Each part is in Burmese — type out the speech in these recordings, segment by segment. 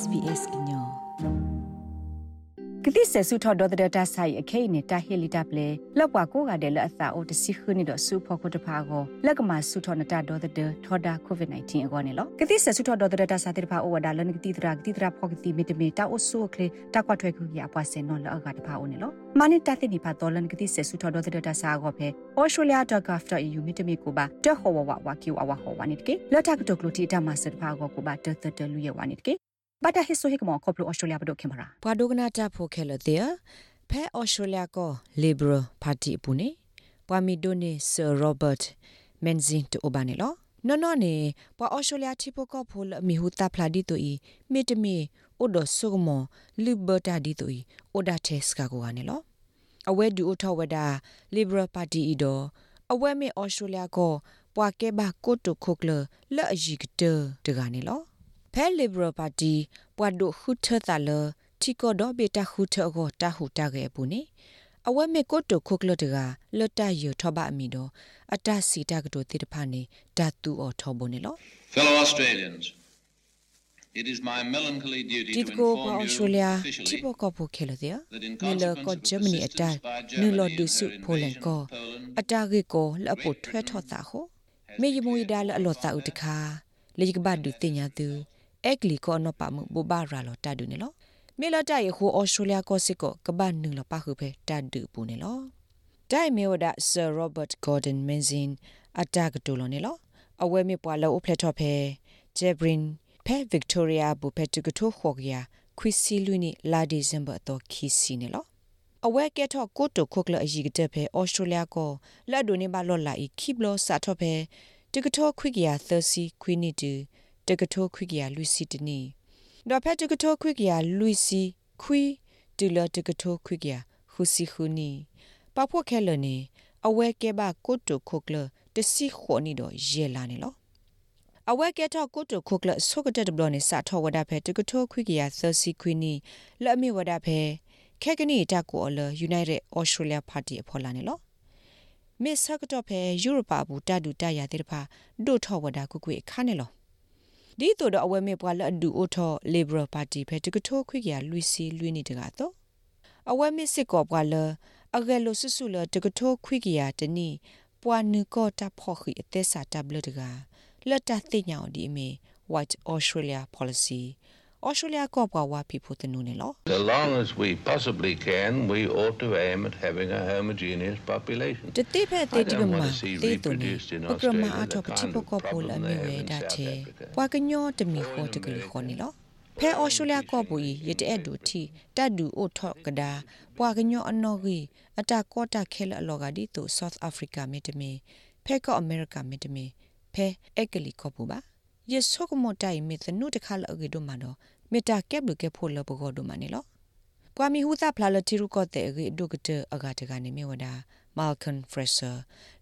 SBS ညောကတိဆဆုထော်ဒေါ်ဒတာဆိုင်အခိနေတာဟီလီတာပလေလောက်ပွားကိုကတဲ့လက်အသာအိုတစီခနီတော့ဆူဖို့ကိုတဖာကိုလက်ကမှာဆုထော်နတာဒေါ်ဒတာထော်ဒါကိုဗစ် -19 အကောနေလောကတိဆဆုထော်ဒေါ်ဒတာစာတေဖာအိုဝဒါလနကတိတရာကတိတရာဖောက်ကတိမီတမီတာအိုဆူကလေတာကွာထွဲခုကြီးအပွားစင်နော်လောက်ကတဖာအိုနေလောမနိတတိနိဖာတော်လနကတိဆဆုထော်ဒေါ်ဒတာစာကောဖဲ australia.gov.au မီတမီကိုပါတဟောဝဝဝကီဝဝဟောဝနိတကေလက်တာကတကလူတီတာမဆတ်ဖာကောကိုပါတတတလူရဝနိတကေ ဘာတာဟစ်ဆိုဟစ်မောခေါပလိုဩစတြေးလျဘဒိုခင်မရာဘွာဒိုကနာတာဖိုခဲလတဲ့ဖဲဩစတြေးလျကို Liberal Party ပူနေဘွာမီဒိုနေဆာရောဘတ်မန်ဇင်တိုဘာနေလောနော်နော်နေပွာဩစတြေးလျတီပိုကဖိုလမီဟူတာဖလာဒီတိုဤမေတမီအိုဒဆုကမောလီဘတာဒီတိုဤအိုဒါတက်စကာကိုကနေလောအဝဲဒူအိုထောဝဒါ Liberal Party ဤတော့အဝဲမေဩစတြေးလျကိုပွာကဲဘာကိုတိုခိုကလလက်အကြီးကတတကနေလော ဖဲ Liberal Party ပွာဒိုခုထသလတီကိုဒိုဘေတာခုထကိုတာဟုတာခဲ့ပူနေအဝဲမေကိုတိုခုကလတကလတ်တရထဘအမီတော့အတစီတကတိုတိတဖာနေဓာတူအော်ထောဘုန်နေလော Fellow Australians It is my melancholy duty to inform you Australia tipo ko po khelo dia ni lo ko Germany ata ni lo du su Poland ko ata ge ko la po thwe tho ta ho me yimu ida la lo ta u ta kha le ji ba du tinya tu အက်ကလီကောနပမှုဘဘာရာလောတဒုနေလောမေလတရဟိုအော်စတြေးလျကောစစ်ကောကဘာနုလပခုဖဲတဒုပူနေလောဒိုင်မေဝဒဆာရောဘတ်ဂေါ်ဒန်မန်ဇင်အတက်ကတူလောနေလောအဝဲမေပွာလောအဖလက်တော့ဖဲဂျေဘရင်ဖဲဗစ်တိုးရီယာဘူဖက်တူကထိုခေါ်ကရခွီစီလူနီလာဒီဇမ်ဘာတော့ခီစီနေလောအဝဲကဲတော့ကိုတိုခုတ်လအကြီးကတဲ့ဖဲအော်စတြေးလျကောလက်ဒိုနေပါလော်လာဤခိဘလောစာတော့ဖဲတူကထိုခွိကရ30ခွီနီတူ တကထိုခွိကရလူစီတနီဒေါ်ဖက်တကထိုခွိကရလူစီခွီတူလတကထိုခွိကရခူစီခူနီပဖို့ခဲလနေအဝဲကဲပါကိုတိုခုကလတစီခေါနီတော့ရဲလာနေလောအဝဲကဲတော့ကိုတိုခုကလဆုကတဲ့ဘလနေစာထောဝဒဖဲတကထိုခွိကရသစီခွီနီလက်မီဝဒဖဲခဲကနီတက်ကိုအလ United Australia Party အဖော်လာနေလောမစ်ဆကတော့ဖဲယူရိုပါဘူးတတူတရတဲ့တဖာဒိုထောဝဒကုကွေခါနေလော ဒီတို့တော့အဝဲမေပွာလအဒူအိုထော Liberal Party ဖဲတကထိုခွိကရလူစီလွိနေတကတော့အဝဲမေစစ်ကောပွာလအဂဲလိုဆဆူလတကထိုခွိကရတနီပွာနုကောတာဖော်ခိအသက်စာတဘလတကလတ်တသိညာဒီအမေ White Australia Policy Australia ကောပွားဝါဖီဖို့တနုနေလော So long as we possibly can we ought to aim at having a homogeneous population တတိဖက်တေဒီမမတေတုန်ပကရမအထောပတိပကောပိုလအမီဝဲဒါချေပွာကညောတမီခေါ်တကလခေါ်နေလောဖဲအော်စတြေးလျကောပူရတဲ့ဒူတီတတ်ဒူအိုထော့ကဒါပွာကညောအနော်ကြီးအတာကောတာခဲလအလောကဒီတူ South Africa မြေတမီဖဲကော America မြေတမီဖဲအက်ကလီကောပူပါ ယေဆုကမတိုင်မီသနုတခါလအဂေဒိုမနောမေတာကက်ဘလကဖိုလဘဂောဒိုမနီလောပွာမီဟူတာဖလာလတီရုကောတဲ့အဂေဒိုကတအဂါတကနေမြေဝဒါမာလ်ကွန်ဖရက်ဆာ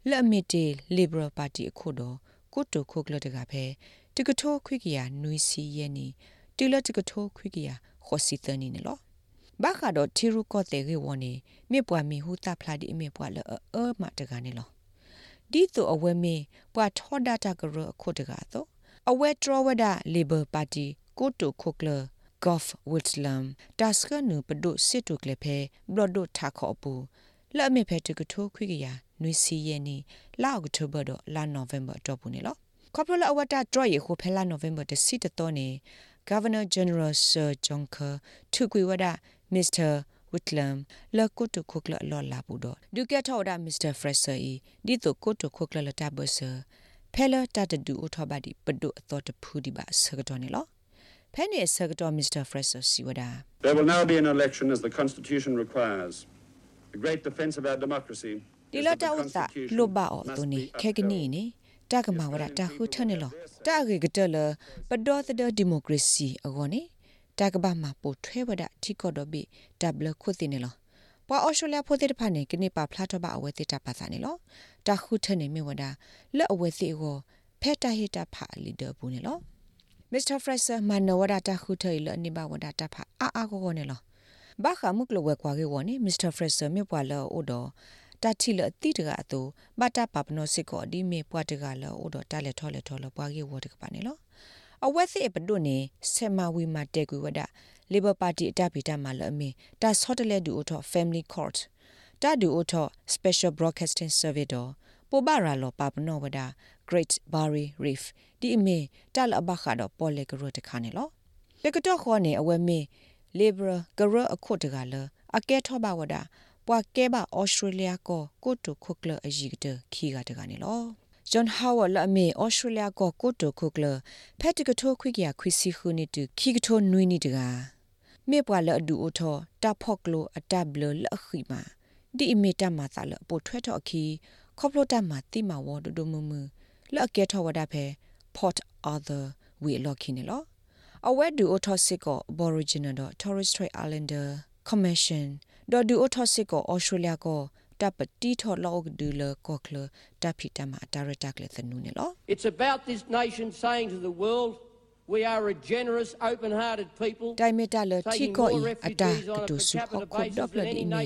လက်မီတီလီဘရယ်ပါတီအခုတော့ကုတုခုကလတကဖဲတကထိုးခွိကရနွီစီရဲ့နီတီလတကထိုးခွိကရခေါ်စီတနီနော်ဘာခါတော့တီရုကောတဲ့ရေဝနီမြေပွားမီဟူတာဖလာဒီမြေပွားလအမတကနေလောဒီတော့အဝဲမေပွာထောဒတာကရအခုတကတော့ အဝဲထရဝဒလေဘာပါတီကိုတိုခိုကလဂေါဖ်ဝစ်လမ်တာစကနုပဒုစစ်တုကလေဖဲဘလဒုထာခောပူလက်အမေဖဲတကထိုးခွိကရနွေစီယနေလာအောက်တိုဘာတော့လာနိုဗ ెంబ ာတော့ပူနေလောခေါပလအဝတာဒရယေခိုဖဲလာနိုဗ ెంబ ာတစီတတော်နေ Governor General Sir John Kerr သူကွေဝဒ Mr. Whitlam la kutu khukla lo la bu do du ke thoda Mr. Fraser e di to kutu khukla la ta bu sir ဖဲလာတတဒူအထောပါဒီပဒုအတော်တဖူဒီပါဆကတော့နေလောဖဲနေဆကတော့ Mr. Fraser စီဝဒ There will now be an election as the constitution requires the great defense of our democracy ဒီလတာဥတာလိုဘာအော်တူနေခဲကနီနေတကမာဝရတာခုထနေလောတာဂေကတလပဒေါ်သဒဒီမိုကရေစီအကောနေတကဘာမှာပိုထွဲဝဒတီကောဒဘီဒဘလခုသိနေလော ပွာအော်စတြေးလျဖိုတဲ့ဖာနေကနေပါဖလာတော့ပါအဝဲတိတာပါစာနေလောတခုထနေမြဝဒလက်အဝဲစီကိုဖဲတာဟီတာဖာလီဒာဘူးနေလောမစ္စတာဖရက်ဆာမနောဝဒတာခုထေလနိဘဝဒတာဖာအာအာကိုကိုနေလောဘာခမှုကလဝဲကွာကေဝနေမစ္စတာဖရက်ဆာမြပွာလောအိုတော်တာချီလတိတကအတူဘတာပပနောစစ်ကိုအဒီမေပွားတကလောအိုတော်တာလက်ထောလက်ထောလပွားကေဝတကပါနေလော အဝက်စစ်ပဒုနေဆေမဝီမာတေကူဝဒ Labor Party အတပိတမှာလအမီတာဆော့တလက်ဒူအထော Family Court တာဒူအထော Special Broadcasting Service တော့ပိုဘာရာလောပပနောဝဒ Great Barrier Reef ဒီအမီတာလဘခါတော့ပေါ်လေကရတခါနေလောပကတော့ခေါ်နေအဝဲမီ Labor ကရအခုတ်တကလအကဲထောပါဝဒပွာကဲပါဩစတြေးလျကိုကိုတုခုကလအကြီးကတခီကတကနေလော John Howard လာမေ Australia ကိုကိုတိုခုကလဖက်တကထိုခွိကရခွီစီခုနီတူခီကထိုနွိနီတကမေပွာလအဒူအိုထောတာဖော့ကလိုအတဘလလခီမာဒီအမီတမသာလပိုထွဲထော်ခီခေါပလိုတမတိမဝဒဒမမလအကဲထောဝဒဖဲ Port Arthur ဝီလော်ခီနေလောအဝဲဒူအိုထောစစ်ကို Aboriginal Torres Strait Islander Commission ဒေါ်ဒူအိုထောစစ်ကို Australia ကို တပ်ပတိထော်လောက်ဒူလကောကလတပ်ဖီတမဒါရတာကလေသနူနေလော It's about this nation saying to the world we are a generous open-hearted people တိုင်မီတာလတီကိုအတာကတူစုခခုဒပလဒီနေ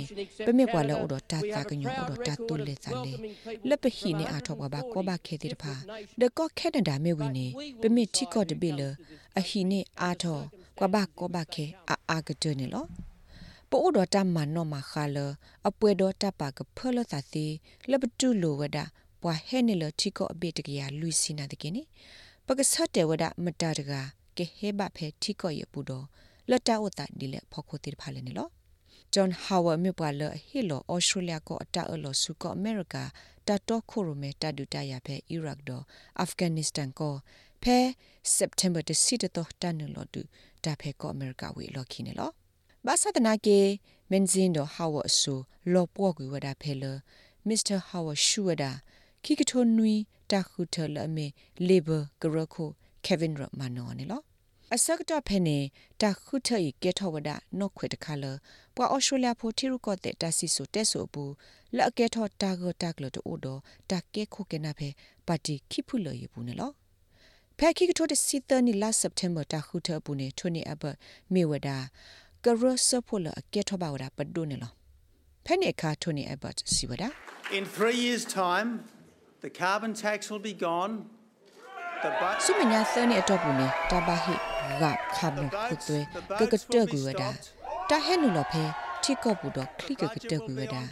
ပမေကွာလောဒတာတာကညောဒတာတူလေသလေလပဟီနေအထောဘဘာကောဘခဲတိတဖာဒကောခဲနဒါမေဝီနေပမေတီကိုတပိလအဟီနေအာထောကွာဘ ပို့တော်တမန်နောမခါလအပွဲတော်တပါကဖလသတိလဘတူလိုဝဒပွာဟဲနေလတီကိုအပိတကရလူစီနာတကိနေပကဆတ်တေဝဒမတတကကေဟေဘဖဲတီကိုရပူတော်လတဝတဒီလေဖော်ခိုတိဖာလေနေလောဂျွန်ဟာဝါမြပွာလဟီလိုဩစတြေးလျကိုအတအလောစုကောအမေရိကတတော့ခိုရိုမဲတဒူတရဖဲအီရတ်တော့အာဖဂန်နစ္စတန်ကိုဖဲစက်တမ်ဘာတစီတတော့တန်လောတူတဖဲကောအမေရိကဝေလော်ခီနေလော ဘာသာတနာကေမန်ဇင်းတော့ဟာဝါဆူလောပေါ်ကွေဝဒါဖဲလမစ္စတာဟာဝါရှူဝဒါခိကထိုနွီတာခုထလအမေလေဘာဂရခိုကေဗင်ရမနောနေလောအစကတဖဲနေတာခုထဤကေထောဝဒနော့ခွေတခါလပွာအော်စတြေးလျဖိုတီရုကောတဲ့တဆီဆိုတက်ဆိုဘူးလက်အကေထောတာဂတာကလတိုဒတာကေခိုကေနာဖဲပါတီခိဖုလရဘူးနေလောဖဲခိကထိုတဲ့စီတနီလာစက်တမ်ဘာတာခုထဘူးနေထိုနေအဘမေဝဒါ ကရဆဖိုလအကေထောပါဝဒပဒုနေလောဖဲနေခါထိုနေအဘတ်စီဝဒါ In three years' time, the carbon tax will be gone. The bu- စုမညာသနေအတော့ဘူးနေတာဘာဟိဂါခါဘခုသွဲကကတကူဝဒါတာဟဲနုလဖဲထိကောဘူးတော့ခလိကကတကူဝဒါ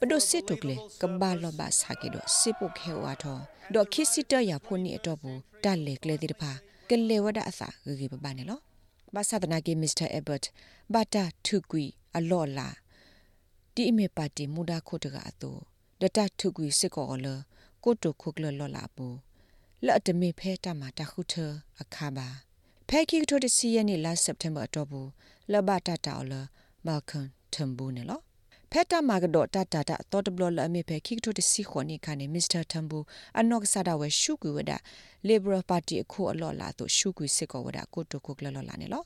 ပဒိုစစ်တုကလေကဘာလဘဆာကေတော့စစ်ပုတ်ခဲဝါတော့ဒေါ်ခိစစ်တရဖို့နေအတော့ဘူးတလေကလေတိတဖာကလေဝဒအစာဂေပပနေလော ဘာသာဒနာကေမစ္စတာအဘတ်ဘာတာထုကွီအလော်လာဒီအမေပါတီမူဒါခိုတကအတူဒတထုကွီစစ်ကောလကိုတုခုကလလော်လာဘူးလက်တမေဖဲတမှာတခုထအခါပါဖဲခိထိုတစီယနေ့ last september တော့ဘူးလဘတာတာလမာကန်တမ်ဘူးနော် ဖက်တာမာကတော့တတတာတော့တဘလလအမေဖဲခိထိုတစီခွန်နေခါနေမစ္စတာတမ်ဘူးအနော့ဆာဒဝဲရှုကွေဝဒ liberal party အခုအလော်လာတော့ရှုကွေစစ်ကောဝဒကိုတုခုကလလော်လာနေလော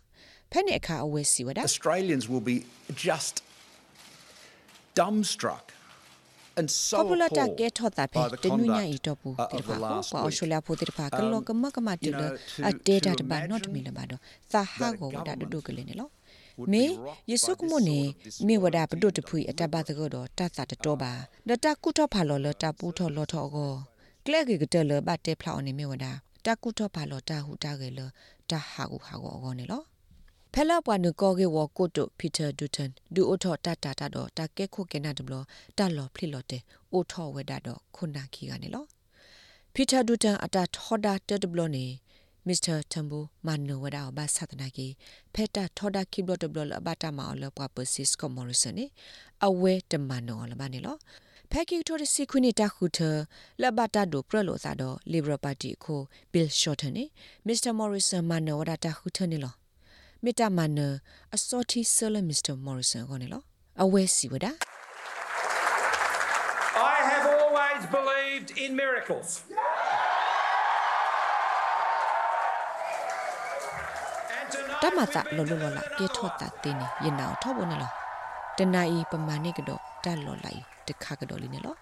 ဖဲနေအခါအဝဲစီဝဒ Australians will be just dumbstruck and so ပပလာတာ appalled ကေထောတာဖဲ by the တနုညာ conduct ဤတော့ဘူး uh, တိ of ဖာ the ကို last ပါအော်စတြေးလျ week. ဖိုတိဖာကလောကမကမတိလ you know, to- အတေတာ to တဘာ not imagine မီလဘာတော့သာဟာကိုဝဒဒဒုကလေးနေလော would မေ be rocked ယေဆုက by မ this နေ sort of disloyalty မေဝဒပဒုတဖွေအတဘတကတော့တသတတော်ပါဒတကုထောဖာလောလတပူထောလောထောကိုကလဲကေကတလဘတ်တေဖလောက်နေမေဝဒတကုထောဖာလောတဟုတကေလတဟာကိုဟာကိုအောနေလောဖဲလာပွားနကောကေဝကိုတိုပီတာဒူတန်ဒူအိုထောတတတတော့တကဲခုကေနာဒဘလတလောဖလီလောတေအိုထောဝဒတော့ခုနာခီကနေလောပီတာဒူတန်အတာထောဒါတဒဘလနေ မစ္စတာတမ်ဘူမန်နိုဝဒါဘာသဒနာကီဖက်တာထောဒါခိဘလတဘလအဘတာမာလပွားပစစ်ကောမော်ရစနေအဝဲတမန်နိုလဘာနေလောဖက်ကီထိုရစီခွနီတာခုထလဘတာဒိုပရလိုသာတော့လီဘရပါတီကိုဘီလ်ရှော့တန်နေမစ္စတာမော်ရီဆန်မန်နိုဝဒါတာခုထနေလောမီတာမန်နအစောတီဆလမစ္စတာမော်ရီဆန်ကိုနေလောအဝဲစီဝဒါ I have always believed in miracles. And တ tonight မ we've တာ been လောလော given လာ an ကေထောတာတင်းနေရင်နာထောဘနေလောတနာဤပမာဏိကတော့တလောလိုက်တခါကတော့လီနေလော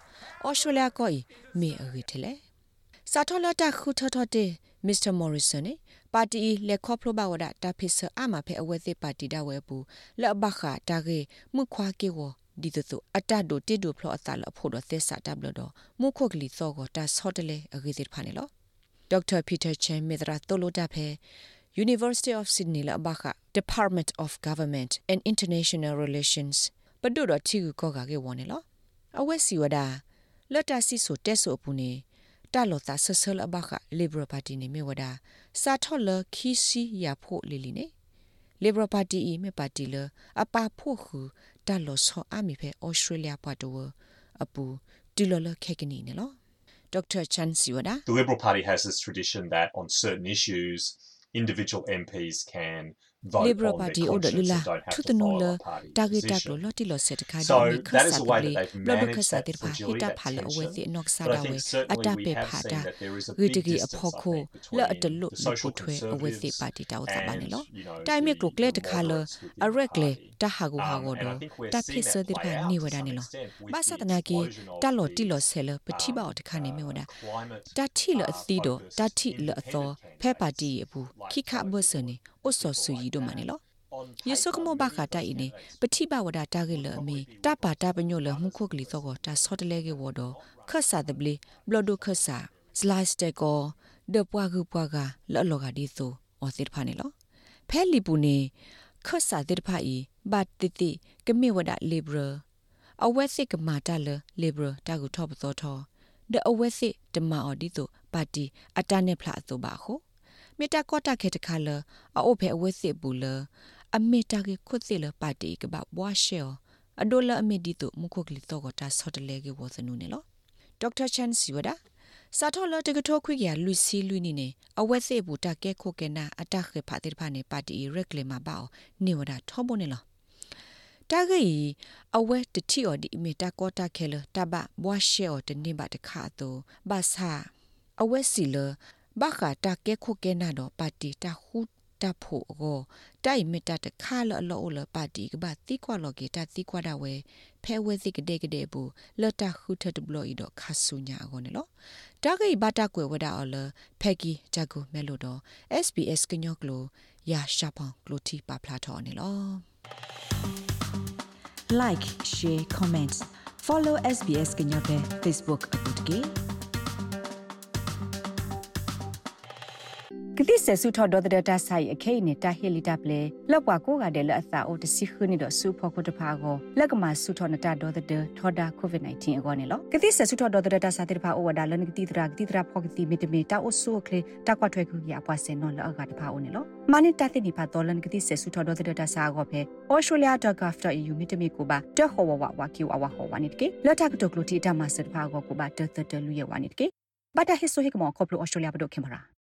အော်စတြေးလျကိုမေအရီတယ်လေစာထောလတာခုထထတဲ့မစ္စတာမော်ရီဆန်နေပါတီလက်ခေါပလိုဘဝဒတာဖစ်ဆာအမဖဲအဝဲသေးပါတီဒါဝဲဘူးလက်ဘခတာကေမှုခွာကေဝဒီတသူအတတ်တို့တိတို့ဖလောအသလအဖို့တော့သစ္စာတဘလတော့မှုခုတ်ကလီသောကိုတာဆော့တလေအဂေးစစ်ဖာနေလောဒေါက်တာပီတာချန်မေဒရာတိုလိုတာဖဲ University of Sydney la baka Department of Government and International Relations ပဒုရတီကိုကကေဝနေလောအဝက်စီဝဒလတ်တာစီဆိုတက်ဆိုပူနေတာလောတာဆဆလဘခ Liberal Party နေမြဝဒစာထော်လခီစီရဖို့လီလီနေ Liberal Party ဤမြပါတီလအပါဖို့ခုတလောဆောအမီဖဲ Australia ပတ်တော်အပူတီလောလခက်ကနီနေလော Dr. Chan Siwada The Liberal Party has this tradition that on certain issues individual MPs can Liberal Party order lula thu tanu la target tak lo loti lo set kha So ni that is khasa a way bli that they've lo do managed khasa that dir pha fragility, hita that phala awe tension. ti nok sa But I da think we certainly ata we pe have pha seen da that there is a we big digi distance, I aphoko think, la between atlu the ni social pu thwe awe ti conservatives party ta utsa ba ne lo and, you know, tai me the- klo kle the ta kha lo moderates within the arek le party. ta ha go ha Um, go and I do think we're ta seeing phe se that dir play pha out ni to wa da some ne lo extent with ba the sa ta na ki explosion of ta lo ti lo these, se lo pa ti ba um, o ta kha ne me wa da uh, climate, ta thi lo uh, ti do focused ta thi lo tho independent phe party candidates abu like ki kha bo se ni o so su yi do ma ne lo ယေဆုကမောဘခတာအင်းပတိဘဝဒတာဂေလအမီတပါတာပညိုလမှုခုကလီတော့တာဆော့တလဲကေဝဒခဆာဒဘလီဘလဒုခဆာစလိုက်စတေကိုဒပွားကူပွားကလော်လော်ကဒီဆိုအော်စစ်ဖာနေလောဖဲလီပူနေခဆာတဲ့ဖာဤဘတ်တိတိကမေဝဒလီဘရအဝဲစစ်ကမာတာလလီဘရတာကူထော့ပသောထောဒအဝဲစစ်တမအော်ဒီဆိုပါတီအတနဲ့ဖလာဆိုပါခု မေတာကောတာခေတခါလအိုဖဲအဝဲစစ်ဘူးလအမေတာကေခုတ်စီလပါတီကဘဘွားရှေအဒိုလအမေဒီတုမခုကလီတော့ကတာဆော့တလဲကေဝစနုနေလောဒေါက်တာချန်စီဝဒါစာထောလတကထောခွေကလူစီလူနီနေအဝက်စေဘူးတကဲခိုကေနာအတခေဖာတိဖာနေပါတီရက်လေမှာပေါ့နေဝဒါထောဘနေလောတာဂေအဝဲတတိော်ဒီမီတာကောတာခဲလတဘဘွားရှေော်တနေပါတခါတော့ဘာသာအဝဲစီလ ဘခတာကဲခိုကေနာတော့ပါတီတာခုတဖို့ကိုတိုင်မီတာတခါလအလောလပါတီကဘာတိကွာလောကေတာတိကွာဒါဝဲဖဲဝဲစိကတဲ့ကတဲ့ဘူးလတခုထတဘလို့ဤတော့ခါဆူညာကိုနော်တာဂိဘတာကွယ်ဝဒါအလဖက်ကီဂျာကူမဲလို့တော့ SBS ကညော့ကလိုရာရှာပောင်ကလိုတီပါဖလာတော်နေလော like share comments follow SBS ကညော့ပဲ Facebook အပုတ်ကေ ကတိဆဆုထော်ဒေါ်ဒတာဆိုင်အခိနေတာဟီလီတပ်လေလောက်ကွာကိုကတဲ့လက်အသာအိုတစီခနီတော့စူဖို့ကိုတဖာကိုလက်ကမှာဆုထော်နတာဒေါ်ဒတထော်ဒါကိုဗစ် -19 အကောနေလောကတိဆဆုထော်ဒေါ်ဒတာစာတိဖာအိုဝဒါလန်ကတိတရာကတိတရာဖောကတိမီတမီတာအိုဆူခလေတာကွာထွဲခုရပွားစင်နော်လောက်ကတဖာအိုနေလောမနိတတိနိဖာဒေါ်လန်ကတိဆဆုထော်ဒေါ်ဒတာစာကိုဖဲ australia.gov.au မီတမီကိုပါတဟောဝဝဝကီဝဝဟောဝနိတကေလက်တာကတုကလိုတီတာမဆတ်ဖာကိုကိုပါတတတလူရဝနိတကေဘာတာဟစ်ဆိုဟိကမောကောပလို australia ဘဒိုခင်မရာ